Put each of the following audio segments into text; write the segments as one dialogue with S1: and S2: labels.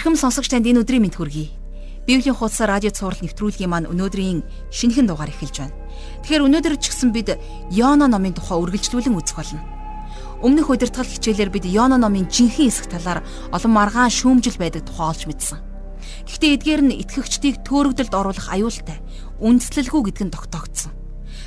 S1: Эрхэм сонсогч танд энэ өдрийн мэд хүргэе. Библийн хуудас радио цаураар нэвтрүүлгийн маань өнөөдрийн шинэхэн дугаар эхэлж байна. Тэгэхээр өнөөдөр ч гэсэн бид Йона номын тухай үргэлжлүүлэн үзэх болно. Өмнөх удирдгал хичээлээр бид Йона номын жинхэнэ хэсэг талаар олон маргаан шүүмжил байдаг тухай олж мэдсэн. Гэхдээ эдгээр нь итгэгчдийг төөрөгдөлд оруулах аюултай, үндслэлгүй гэдг нь тогтоогдсон.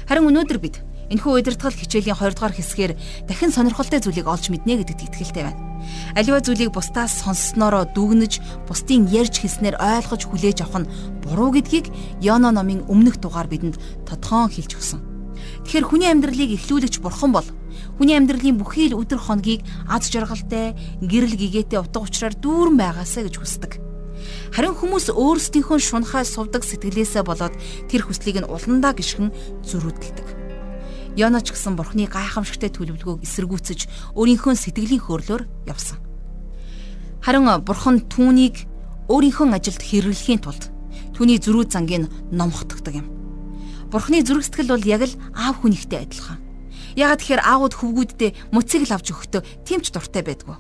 S1: Харин өнөөдөр бид Энэхүү удирдгал хичээлийн 20 дугаар хэсгээр дахин сонирхолтой зүйлийг олж мэднэ гэдэгт итгэлтэй байна. Аливаа зүйлийг бусдаас сонсснороо дүгнэж, бусдын ярьж хэлснээр ойлгож хүлээж авах нь буруу гэдгийг Йона номын өмнөх дугаар бидэнд тодхон хэлж өгсөн. Тэгэхээр хүний амьдралыг эхлүүлэгч бурхан бол хүний амьдралын бүхий л өдөр хоногийг аз жаргалтай, гэрэл гэгээтэй утга учраар дүүрэн байгаасаа гэж хүсдэг. Харин хүмүүс өөрсдийнхөө шунхай сувдаг сэтгэлээсээ болоод тэр хүслийг нь уландаа гიშгэн зөрүүдэлдэг. Йона ч гэсэн бурхны гайхамшигтай төлөвлөгөөг эсэргүүцэж өөрийнхөө сэтгэлийн хөрлөөр явсан. Харин бурхан түүнийг өөрийнхөө ажилд хэрэглэхийн тулд түүний зөрүү зангийг номхотгдог юм. Бурхны зүрх сэтгэл бол яг л аав хүнийхтэй адилхан. Ягаад тэгэхээр аауд хөвгүүддээ мөцийг л авч өгөхдөө тэмч дуртай байдгүй.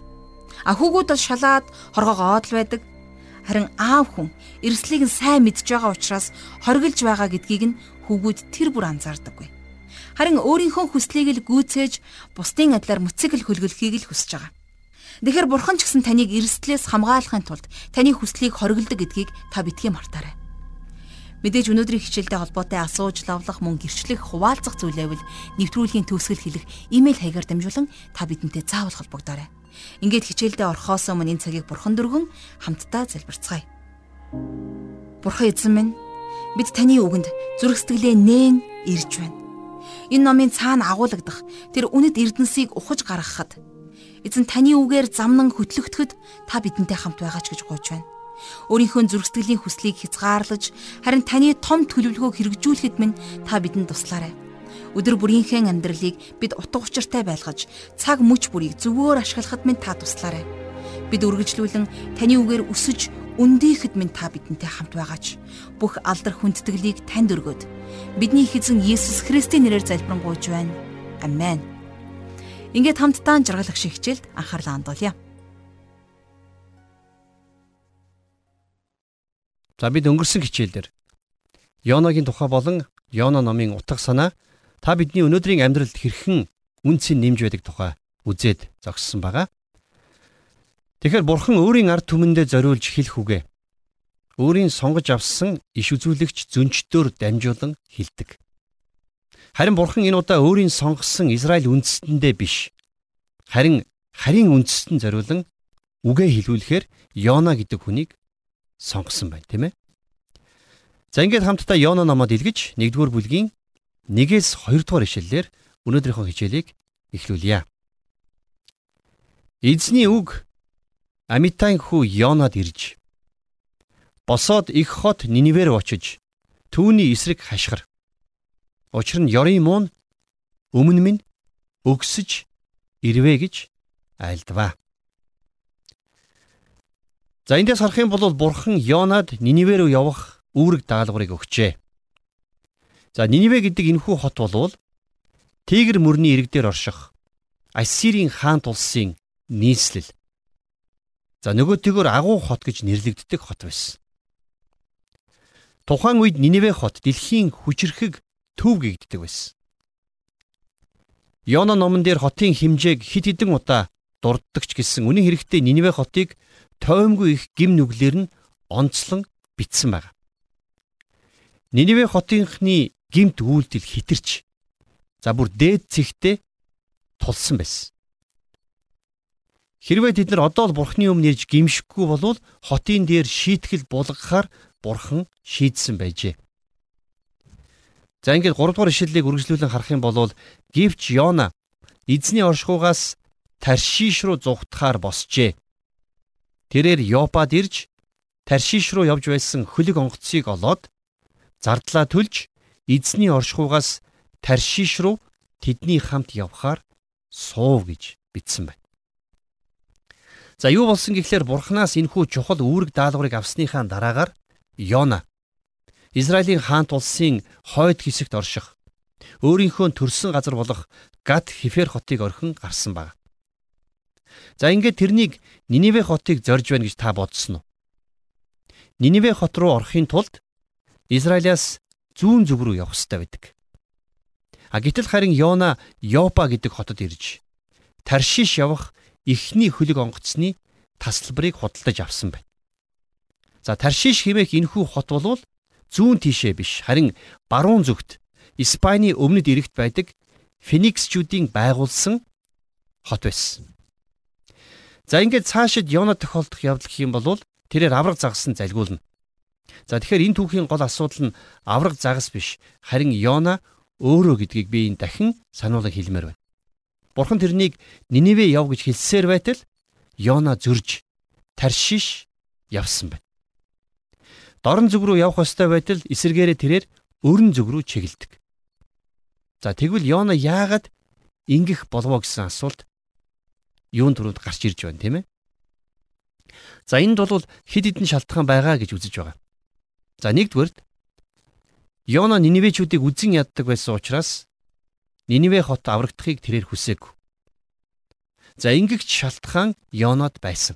S1: А хүүгүүд бол шалаад хоргоогоод л байдаг. Харин аав хүн эрсдлийг нь сайн мэдж байгаа учраас хоригдж байгаа гэдгийг нь хүүгүүд тэр бүр анзаардаггүй харин өөрийнхөө хүслийг л гүйцээж бусдын адилаар мөцөг л хөлгөлхийг л хүсэж байгаа. Тэгэхээр бурхан ч гэсэн таныг эрсдлээс хамгаалахын тулд таны хүслийг хориглдог гэдгийг та битгий мартаарай. Мэдээж өнөөдрийн хичээлтэй холбоотой асууж лавлах мөн гэрчлэх хуваалцах зүйлээвэл нэвтрүүлгийн төгсгөл хэлэх имэйл хаягаар дамжуулан та бидэнтэй заавал холбогдоорой. Ингээд хичээлдээ орохоос өмнө энэ цагийг бурхан дөргөн хамтдаа залбирцгаая. Бурхан эзэн минь бид таны үгэнд зүрх сэтгэлээ нээн ирж байна. Энэ номын цаана агуулгадах тэр үнэт эрдэнсийг ухаж гаргахад эзэн таны үгээр замнан хөтлөгдөхөд та бидэнтэй хамт байгаач гэж гуйж байна. Өөрийнхөө зүрхсэтгэлийн хүслийг хязгаарлаж харин таны том төлөвлөгөөг хэрэгжүүлэхэд минь та бидэнд туслаарай. Өдөр бүрийнхээ амьдралыг бид утга учиртай байлгаж цаг мөч бүрийг зөвөөр ашиглахад минь та туслаарай. Бид үргэлжлүүлэн таны үгээр өсөж Үндийхэд минь та бидэнтэй хамт байгаач. Бүх алдар хүндэтгэлийг танд өргөөд бидний эзэн Есүс Христийн нэрээр залбирanгуйж байна. Амен. Ингээд хамтдаа жаргалах шиг хичээлд анхаарлаа хандуулъя.
S2: За бид өнгөрсөн хичээлдэр Йоногийн тухай болон Йоно номын утга санаа та бидний өнөөдрийн амьдралд хэрхэн үнцэн нэмж байдаг тухай үзээд зогссон байгаа. Тэгэхээр бурхан өөрийн ард түмэндээ зориулж хэлэх үгэ. Өөрийн сонгож авсан иш үзүүлэгч зөнчтөөр дамжуулан хэлдэг. Харин бурхан энэ удаа өөрийн сонгосон Израиль үндэстэндээ биш. Харин харийн үндэстэн зориулан үгээ хэлүүлэхээр Йона гэдэг хүнийг сонгосон байна, тийм ээ. За ингээд хамтдаа Йона номоод илгэж 1-р бүлгийн 1-ээс 2-р ишлэлээр өнөөдрийнхөө хичээлийг эхлүүлье. Эзний үг Амитайн хүү Йонад ирж босоод их хот Нинивер очиж түүний эсрэг хашгир. Учир нь ёрын муу өмнө минь өгсөж ирвэ гэж айлдваа. За эндээс харах юм бол бурхан Йонад Ниниве рүү явах үүрэг даалгаврыг өгчээ. За Ниниве гэдэг энэхүү хот болвол Тигр мөрний ирэг дээр орших Ассирийн хаант улсын нийслэл За нөгөөтэйгөр агуу хот гэж нэрлэгддэг хот байсан. Тухайн үед Ниневе хот дэлхийн хүчрхэг төв гэгддэг байсан. Йона номон дээр хотын хэмжээг хит хитэн удаа дурддагч гэсэн үнэн хэрэгтээ Ниневе хотыг тоймгүй их гим нүглэр нь онцлон битсэн байна. Ниневе хотынхны гимт үйлдэл хитэрч за бүр дээд цэгтээ тулсан байсан. Хэрвээ тэд нар одоо л бурхны өмнө ирж гимшихгүй болвол хотын дээр шийтгэл булгахаар бурхан шийдсэн байжээ. За ингээд 3 дугаар ишлэлийг үргэлжлүүлэн харах юм бол гівч Йона эзний оршихугаас Таршиш руу зугтахаар босчээ. Тэрээр Йопад ирж Таршиш руу явж байсан хөлөг онгоцыг олоод зардлаа төлж эзний оршихугаас Таршиш руу тэдний хамт явхаар суув гэж бичсэн байна. За юу болсон гэхлээр бурхнаас энэхүү чухал үүрэг даалгаврыг авсныхаа дараагаар Йона Израилийн хаант улсын хойд хэсэгт орших өөрийнхөө төрсэн газар болох Гат Хифер хотыг орхин гарсан баг. За ингээд тэрнийг Ниневе хотыг зорж байна гэж та бодсон уу? Ниниве хот руу орохын тулд Израилаас зүүн зүг рүү явах ёстой байдаг. А гэтэл харин Йона Йопа гэдэг хотод ирж Таршиш явах эхний хөлөг онгоцны тасалбарыг худалдаж авсан байна. За Таршиш хэмээх энэхүү хот бол зүүн тишээ биш харин баруун зүгт Испаний өмнөд эрэгт байдаг Фениксчүүдийн байгуулсан хот байсан. За ингээд цаашид Йона тохиолдох явдал гэх юм бол тэрээр авраг загсан залгуулна. За тэгэхээр энэ түүхийн гол асуудал нь авраг загас биш харин Йона өөрөө гэдгийг би энэ дахин сануулга хэлмээр байна. Бурхан тэрнийг Ниневе яв гэж хэлсээр байтал Йона зөрж Таршиш явсан байна. Дорн зүг рүү явах ёстой байтал эсэргээрээ тэрээр өрн зүг рүү чиглэдэг. За тэгвэл Йона яагаад ингэх болов гэсэн асуулт юун түрүүнд гарч ирж байна тийм ээ. За энд бол хэд хэдэн шалтгаан байгаа гэж үзэж байгаа. За нэгдүгээрт Йона Ниневечүүдийг үзэн яддаг байсан учраас Ниневе хот аврагдахыг тэрээр хүсээгүй. За ингэгч шалтгаан Йонод байсан.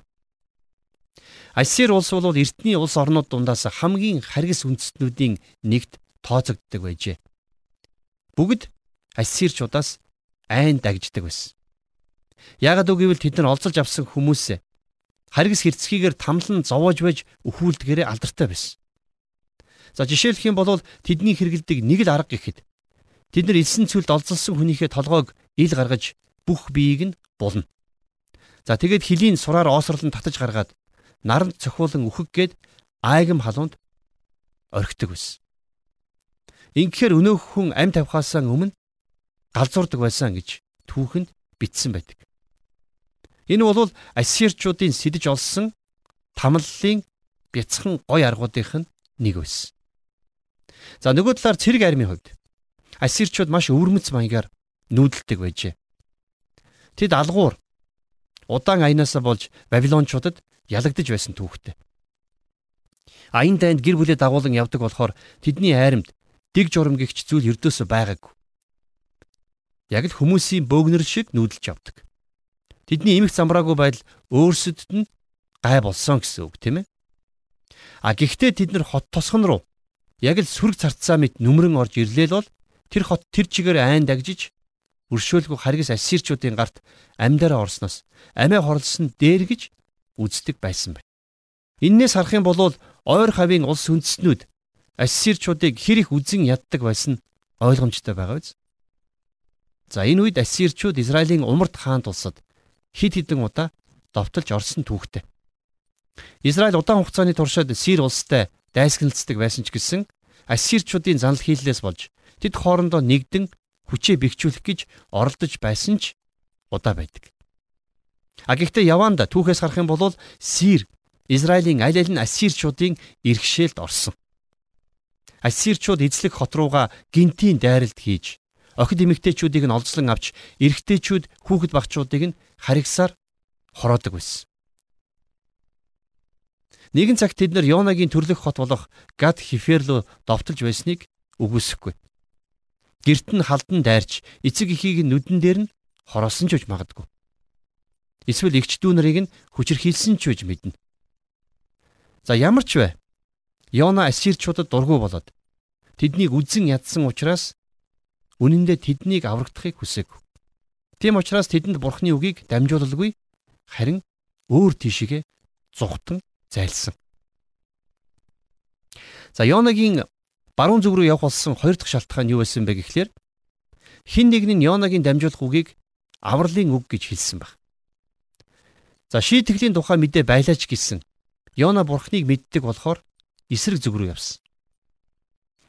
S2: Ассир улс бол эртний улс орнууд дундаас хамгийн харгас үндэстнүүдийн нэгт тооцогддог байжээ. Бүгд ассирчудаас айн дагждаг байсан. Яагад үг гэвэл тэд нар олзолж авсан хүмүүсээ харгас хэрцгийгээр тамлан зовоож байж өхүүлдгээрээ алдартай байсан. За жишээлх юм бол тэдний хэрэгэлдэг нэг л арга гэхэд тэд нар элсэн цүлд олзолсон хүнийхээ толгойг ил гаргаж бүх биеийг нь булна. За тэгээд хилийн сураар оосрлон татаж гаргаад наранд цохиулан үхэх гээд айгам халуунд орхидог байсан. Ингэхээр өнөөх хүн амь тавихаасаа өмнө галзуурдаг байсан гэж түүхэнд бичсэн байдаг. Энэ бол ассирчуудын сэлж олсон тамллын бяцхан гой аргуудынх нь нэг байсан. За нөгөө талаар цэрэг армийн хувьд ассирчууд маш өвөрмөц маягаар нүүдэлдэг байжээ. Тэд алгуур удаан аянаасаа болж Вавилончуудад ялагдж байсан түүхтэй. Аян дайнд гэр бүлээ дагуулan явдаг болохоор тэдний айрамд дэг журам гихч зүйл ердөөсөө байгаагүй яг л хүмүүсийн бөөгнөр шиг нүүдэлж явдаг. Тэдний эмх замбраагүй байдал өөрсдөд нь гай болсон гэсэн үг тийм ээ. А гэхдээ тэд нар хот тосгон руу яг л сүрэг царцаа мэт нүмрэн орж ирлээ л бол тэр хот тэр чигээр айн дагжиж өршөөлгүй харгас ассирчуудын гарт амьдараа орсноос амиа хорлсон дээр гэж үздэг байсан байна. Иннээс харах юм бол ойр хавийн улс үндэстнүүд ассирчуудыг хэр их үзен яддаг байсан ойлгомжтой байгаа биз? За энэ үед ассирчууд Израилийн умард хаан тулсад хид хідэн удаа довтолж орсон түүхтэй. Израиль удаан хугацааны туршид Сир улстай дайсагналцдаг байсан ч гэсэн ассирчуудын занал хийллээс болж тэд хоорондоо нэгдэн хүчээ бэхжүүлэх гэж оролдож байсан ч удаа байдаг. А гэхдээ Яванда түүхээс харах юм бол Сир Израилийн аль аль нь ассирчуудын иргэшээлд орсон. Ассирчууд эзлэх хот руугаа гинтийн дайралт хийж охид эмэгтэйчүүдийг нь олзлон авч эрэгтэйчүүд хүүхэд багчуудыг нь харигсаар хороодог байсан. Нэгэн цагт тэд нар Йонагийн төрлөх хот болох Гад Хифер руу довтолж байсныг үгүйсэхгүй. Гэрт нь халдан дайрч эцэг эхийг нүдэн дээр нь хороосон ч үж магадгүй. Эсвэл эгч дүү нарыг нь хүчрхийлсэн ч үж мэднэ. За ямар ч вэ? Йона ассирчуудад дургу болоод тэднийг үзэн ядсан учраас Үнэн дээр тэднийг аврагдахыг хүсээгүй. Тийм учраас тэдэнд бурхны үгийг дамжуулалгүй харин өөр тийшээ зүхтан зайлсан. За Йонагийн баруун зүг рүү явах болсон хоёр дахь шалтгаан юу байсан бэ гэхлээр хин нэг нь Йонагийн дамжуулах үгийг авралын үг гэж хэлсэн баг. За шийтгэлийн тухай мэдээ байлаач гэсэн Йона бурхныг мэддэг болохоор эсрэг зүг рүү явсан.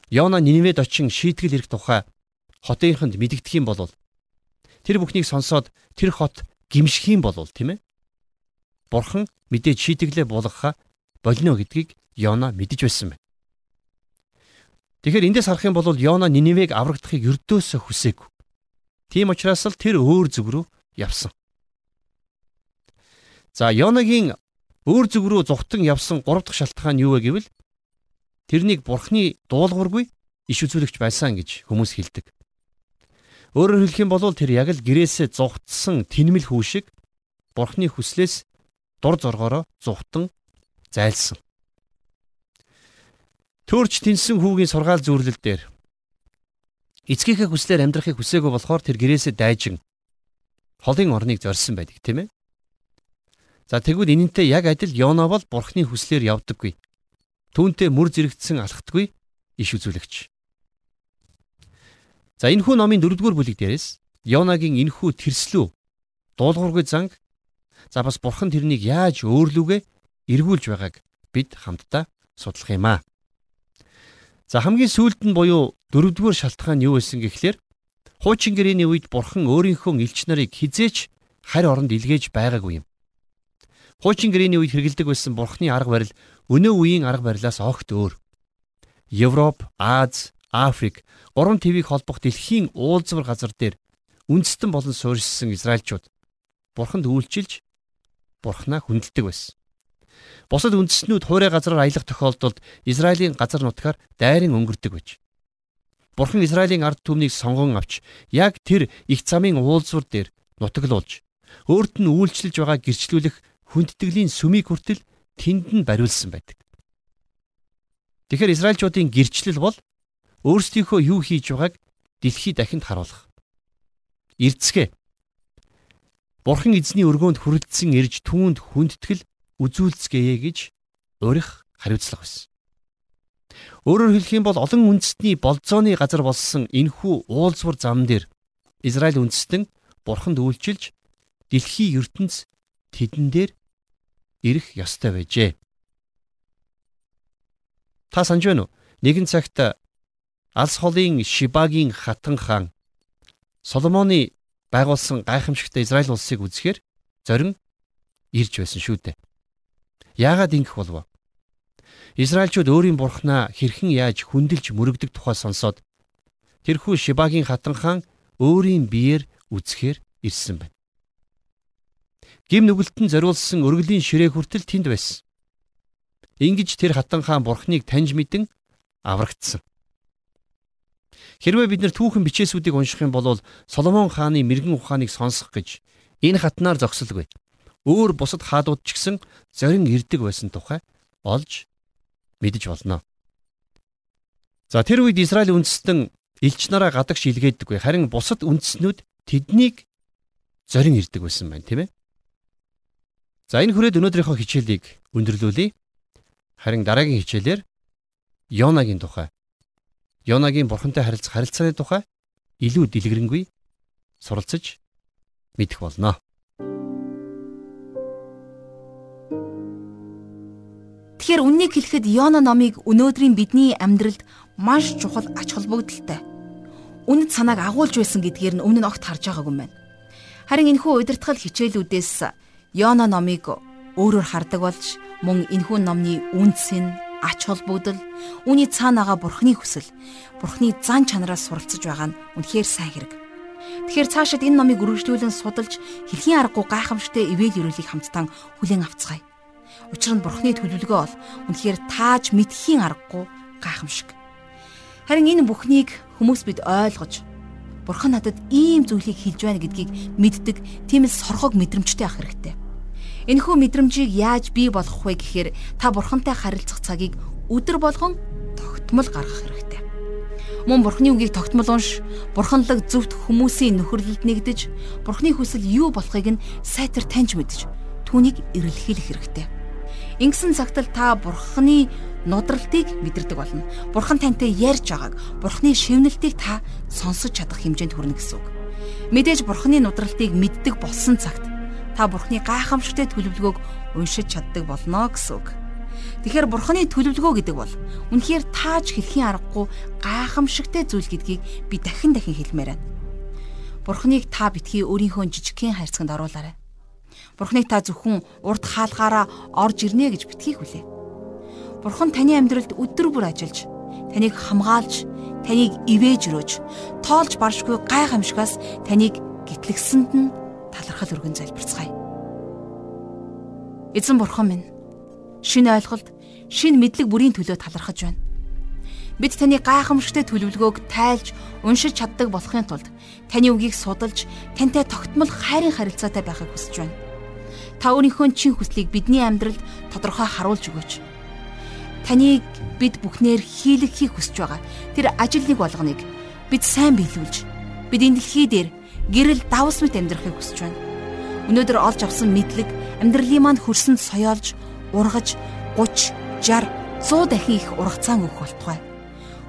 S2: Йона Ниневед очин шийтгэл ирэх тухай хотынхонд мэдэгдэх юм бол тэр бүхнийг сонсоод тэр хот гимших юм бол тийм ээ. Бурхан мэдээж шийтгэлээ буулгахаа болно гэдгийг Йона мэдэж байсан байна. Тэгэхээр эндээс харах юм бол Йона Ниневег аврагдахыг өрдөөсөө хүсээгүй. Тийм учраас л тэр өөр зүг рүү явсан. За Йонагийн өөр зүг рүү зүхтан явсан гурав дахь шалтгаан юу вэ гэвэл тэрнийг бурхны дуулуургүй иш үзүүлэгч байсан гэж хүмүүс хэлдэг. Өөрөөр хэлэх юм бол тэр яг л гэрээсээ зугтсан тэнмэл хүү шиг бурхны хүслээс дур зоргоороо зугтан зайлсан. Төөрч тэнсэн хүүгийн сургаал зүүрлэл дээр эцгийнхээ хүслээр амьдрахыг хүсээгүй болохоор тэр гэрээсээ дайжин холын орныг зорьсон байдаг тийм ээ. За тэгвэл энэнтэй яг адил Йона бол бурхны хүслээр явдаггүй. Түүнтэй мөр зэрэгцсэн алхдаггүй иш үзүүлэгч. За энэ хүү номын 4-р бүлэг дээрээс Йонагийн энхүү тэрслүү дуулуургүй занг за бас бурхан тэрнийг яаж өөрлөөгөө эргүүлж байгааг бид хамтдаа судлах юм аа. За хамгийн сүүлд нь буюу дөрөвдүгээр шалтгаан юу байсан гэхлээр хуучин гэрээний үед бурхан өөрийнхөө элч нарыг хизээч харь оронд илгээж байгаагүй юм. Хуучин гэрээний үед хэрэгэлдэг байсан бурханы арга барил өнөө үеийн арга барилаас огт өөр. Европ, Аз, Африк, гурван твийг холбох дэлхийн уулзвар газар дээр үндэстэн болон суурьшсан Израильчууд бурханд үйлчилж бурхнаа хүндэлдэг байсан. Бусад үндэстнүүд хуурай газраар аялах тохиолдолд Израилийн газар нутгаар дайран өнгөрдөг байж. Бурхан Израилийн ард түмнийг сонгон авч яг тэр их замын уулзвар дээр нутаглуулж өөрт нь үйлчлж байгаа гэрчлүүлэх хүндэтгэлийн сүмийг хүртэл тэнд нь бариулсан байдаг. Тэгэхээр Израильчуудын гэрчлэл бол өөрсдийнхөө юу хийж байгааг дэлхийд дахинд харуулах эрдэсгэ. Бурхан эзний өргөөнд хүрэлцсэн ирж түүнд хүндэтгэл үзүүлцгээе гэж урих хариуцлага байсан. Өөрөөр хэлэх юм бол олон үндэстний болзооны газар болсон энхүү уулзвар зам дээр Израиль үндэстэн бурханд үйлчилж дэлхийн ертөнц тэдэн дээр ирэх ёстой байжээ. Та санаж байна уу? Нэгэн цагт Алс холын Шибагийн хатан хаан Соломоны байгуулсан гайхамшигтай Израиль улсыг үзэхээр зорин ирж байсан шүү дээ. Яагаад ингэх болов? Израильчууд өөрийн бурхнаа хэрхэн яаж хүндэлж мөрөгдөг тухай сонсоод тэрхүү Шибагийн хатан хаан өөрийн биеэр үзэхээр ирсэн байна. Гим нүгэлтэн зориулсан өргөлийн ширээ хүртэл тэнд байсан. Ингиж тэр хатан хаан бурхныг таньж мэдэн аврагдсан. Хэрвээ бид нэр түүхэн бичээсүүдийг унших юм бол Соломон хааны мэрэгэн ухааныг сонсох гэж энэ хатнаар зогсолгүй. Өөр бусад хаадууд ч гэсэн зорин ирдэг байсан тухай олж мэдэж болно. За тэр үед Израиль үндэстэн элч нараа гадагш илгээдэггүй харин бусад үндэснүүд тэднийг зорин ирдэг байсан байна тийм ээ. За энэ хүрээд өнөөдрийнхөө хичээлийг өндөрлүүлье. Харин дараагийн хичээлээр Йонагийн тухай Йонагийн бурхантай харилцах харилцааны тухай илүү дэлгэрэнгүй суралцж мэдэх болно.
S1: Тэгэхээр үннийг хэлэхэд Йона номыг өнөөдрийн бидний амьдралд маш чухал ач холбогдолтой. Үнэт санааг агуулж байсан гэдгээр нь өмнө нь огт харж байгаагүй юм байна. Харин энэхүү удирдахал хичээлүүдээс Йона номыг өөрөөр хардаг болж мөн энэхүү номны үндс нь ач холбогдол, үүний цаанаага бурхны хүсэл, бурхны зан чанараас суралцж байгаа нь үнэхээр сайн хэрэг. Тэгэхээр цаашид энэ номыг үргэлжлүүлэн судалж хэрхэн аргагүй гайхамшигтай ивэл өрөөлийг хамтдаа хүлээн авцгаая. Учир нь бурхны төлөвлөгөө бол үнэхээр тааж мэдхийн аргагүй гайхамшиг. Харин энэ бүхнийг хүмүүс бид ойлгож бурхан надад ийм зүйлийг хэлж байна гэдгийг мэддэг тийм л сорхог мэдрэмжтэй ах хэрэгтэй. Энэхүү мэдрэмжийг яаж бий болгох вэ гэхээр та бурхантай харилцах цагийг өдөр болгон тогтмол гаргах хэрэгтэй. Мөн бурхны үгийг тогтмол унш, бурханлаг зөвхт хүмүүсийн нөхөрлөлд нэгдэж, бурхны хүсэл юу болохыг нь сайтар таньж мэдж, түүнийг эрэлхийлэх хэрэгтэй. Ингэсэн цагт л та бурхны нудралтыг мэдэрдэг болно. Бурхан тантай ярьж байгааг, бурхны шивнэлтийг та сонсож чадах хэмжээнд хүрнэ гэсэн үг. Мэдээж бурхны нудралтыг мэддэг болсон цагт та бурхны гайхамшигтай төлөвлөгөөг уншиж чаддаг болно гэсэн үг. Тэгэхээр бурхны төлөвлөгөө гэдэг бол үнэхээр тааж хэлхийн аргагүй гайхамшигтай зүйл гэдгийг би дахин дахин хэлмээр байна. Бурхныг та битгий өөрийнхөө жижигхэн хайрцагт оруулаарай. Бурхныг та зөвхөн урд хаалгаараа орж ирнэ гэж битгий хүлээ. Бурхан таны амьдралд өдөр бүр ажиллаж, таныг хамгаалж, таныг ивэж өрөөж, тоолж баршгүй гайхамшигаас таныг гитлэгсэнд нь талархал өргөн залбирцгаая. Эзэн бурхан минь шинэ ойлголт, шинэ мэдлэг бүрийн төлөө талархаж байна. Бид таны гайхамшигтай төлөвлөгөөг тайлж, уншиж чаддаг болохын тулд таны үгийг судалж, тантай тогтмол хайрын харилцаатай байхыг хүсэж байна. Та өөрийнхөө чин хүслийг бидний амьдралд тодорхой харуулж өгөөч. таныг бид бүхнээр хийлгэхийг хүсэж байгаа. Тэр ажилныг болгоныг бид сайн биелүүлж бид энэ дэлхий дээр гэрэл давс мэт амьдрахыг хүсэж байна. Өнөөдөр олж авсан мэдлэг амьдралын манд хөрсөнд соёолж, ургаж, 30, 60, 100 дахин их ургацаан өгөх болтугай.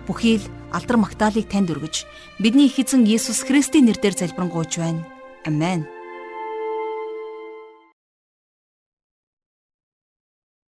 S1: Бүхий л алдар магтаалыг танд өргөж, бидний их эзэн Есүс Христийн нэрээр залбирanгуйч байна. Амен.